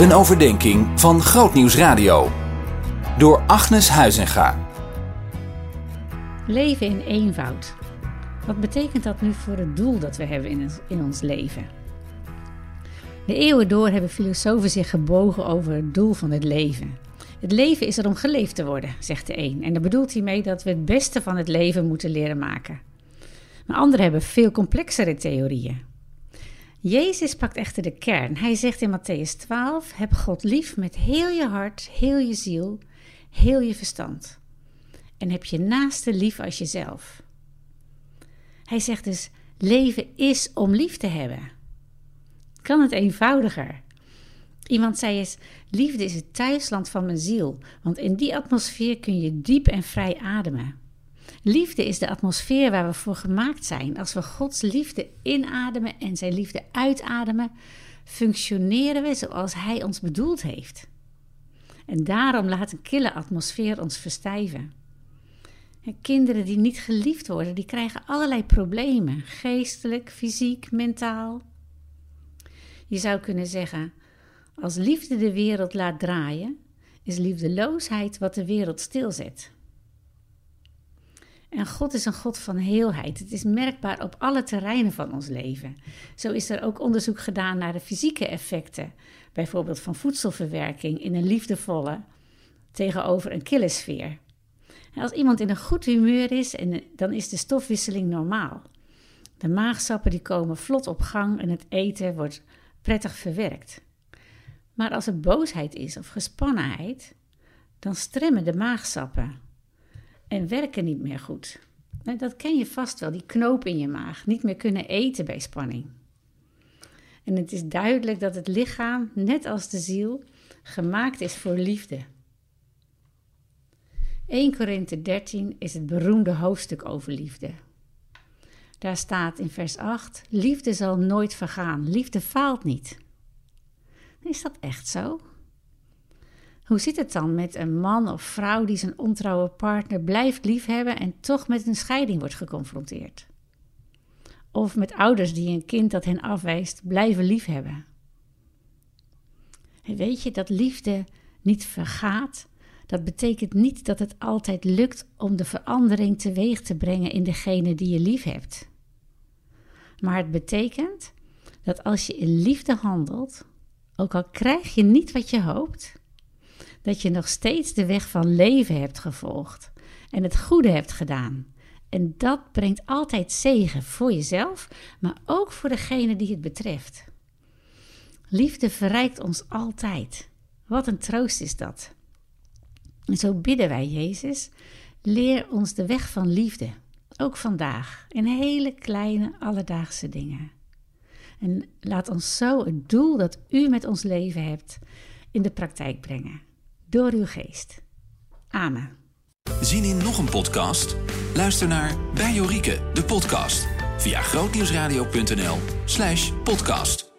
Een overdenking van Grootnieuws Radio. Door Agnes Huizinga. Leven in eenvoud. Wat betekent dat nu voor het doel dat we hebben in in ons leven? De eeuwen door hebben filosofen zich gebogen over het doel van het leven. Het leven is er om geleefd te worden, zegt de een. En daar bedoelt hij mee dat we het beste van het leven moeten leren maken. Maar anderen hebben veel complexere theorieën. Jezus pakt echter de kern. Hij zegt in Matthäus 12: Heb God lief met heel je hart, heel je ziel, heel je verstand. En heb je naaste lief als jezelf. Hij zegt dus: Leven is om lief te hebben. Kan het eenvoudiger? Iemand zei eens: Liefde is het thuisland van mijn ziel, want in die atmosfeer kun je diep en vrij ademen. Liefde is de atmosfeer waar we voor gemaakt zijn. Als we Gods liefde inademen en zijn liefde uitademen, functioneren we zoals Hij ons bedoeld heeft. En daarom laat een kille atmosfeer ons verstijven. Kinderen die niet geliefd worden, die krijgen allerlei problemen, geestelijk, fysiek, mentaal. Je zou kunnen zeggen, als liefde de wereld laat draaien, is liefdeloosheid wat de wereld stilzet. En God is een God van heelheid. Het is merkbaar op alle terreinen van ons leven. Zo is er ook onderzoek gedaan naar de fysieke effecten, bijvoorbeeld van voedselverwerking in een liefdevolle tegenover een kille sfeer. Als iemand in een goed humeur is, dan is de stofwisseling normaal. De maagsappen die komen vlot op gang en het eten wordt prettig verwerkt. Maar als er boosheid is of gespannenheid, dan stremmen de maagsappen en werken niet meer goed. Dat ken je vast wel, die knoop in je maag, niet meer kunnen eten bij spanning. En het is duidelijk dat het lichaam, net als de ziel, gemaakt is voor liefde. 1 Korinthe 13 is het beroemde hoofdstuk over liefde. Daar staat in vers 8: Liefde zal nooit vergaan, liefde faalt niet. Is dat echt zo? Hoe zit het dan met een man of vrouw die zijn ontrouwe partner blijft liefhebben en toch met een scheiding wordt geconfronteerd? Of met ouders die een kind dat hen afwijst blijven liefhebben? En weet je dat liefde niet vergaat? Dat betekent niet dat het altijd lukt om de verandering teweeg te brengen in degene die je lief hebt. Maar het betekent dat als je in liefde handelt, ook al krijg je niet wat je hoopt, dat je nog steeds de weg van leven hebt gevolgd en het goede hebt gedaan. En dat brengt altijd zegen voor jezelf, maar ook voor degene die het betreft. Liefde verrijkt ons altijd. Wat een troost is dat. En zo bidden wij Jezus, leer ons de weg van liefde, ook vandaag, in hele kleine alledaagse dingen. En laat ons zo het doel dat u met ons leven hebt in de praktijk brengen door uw geest. Amen. Zien in nog een podcast? Luister naar Bij Jorike, de podcast, via grootnieuwsradio.nl slash podcast.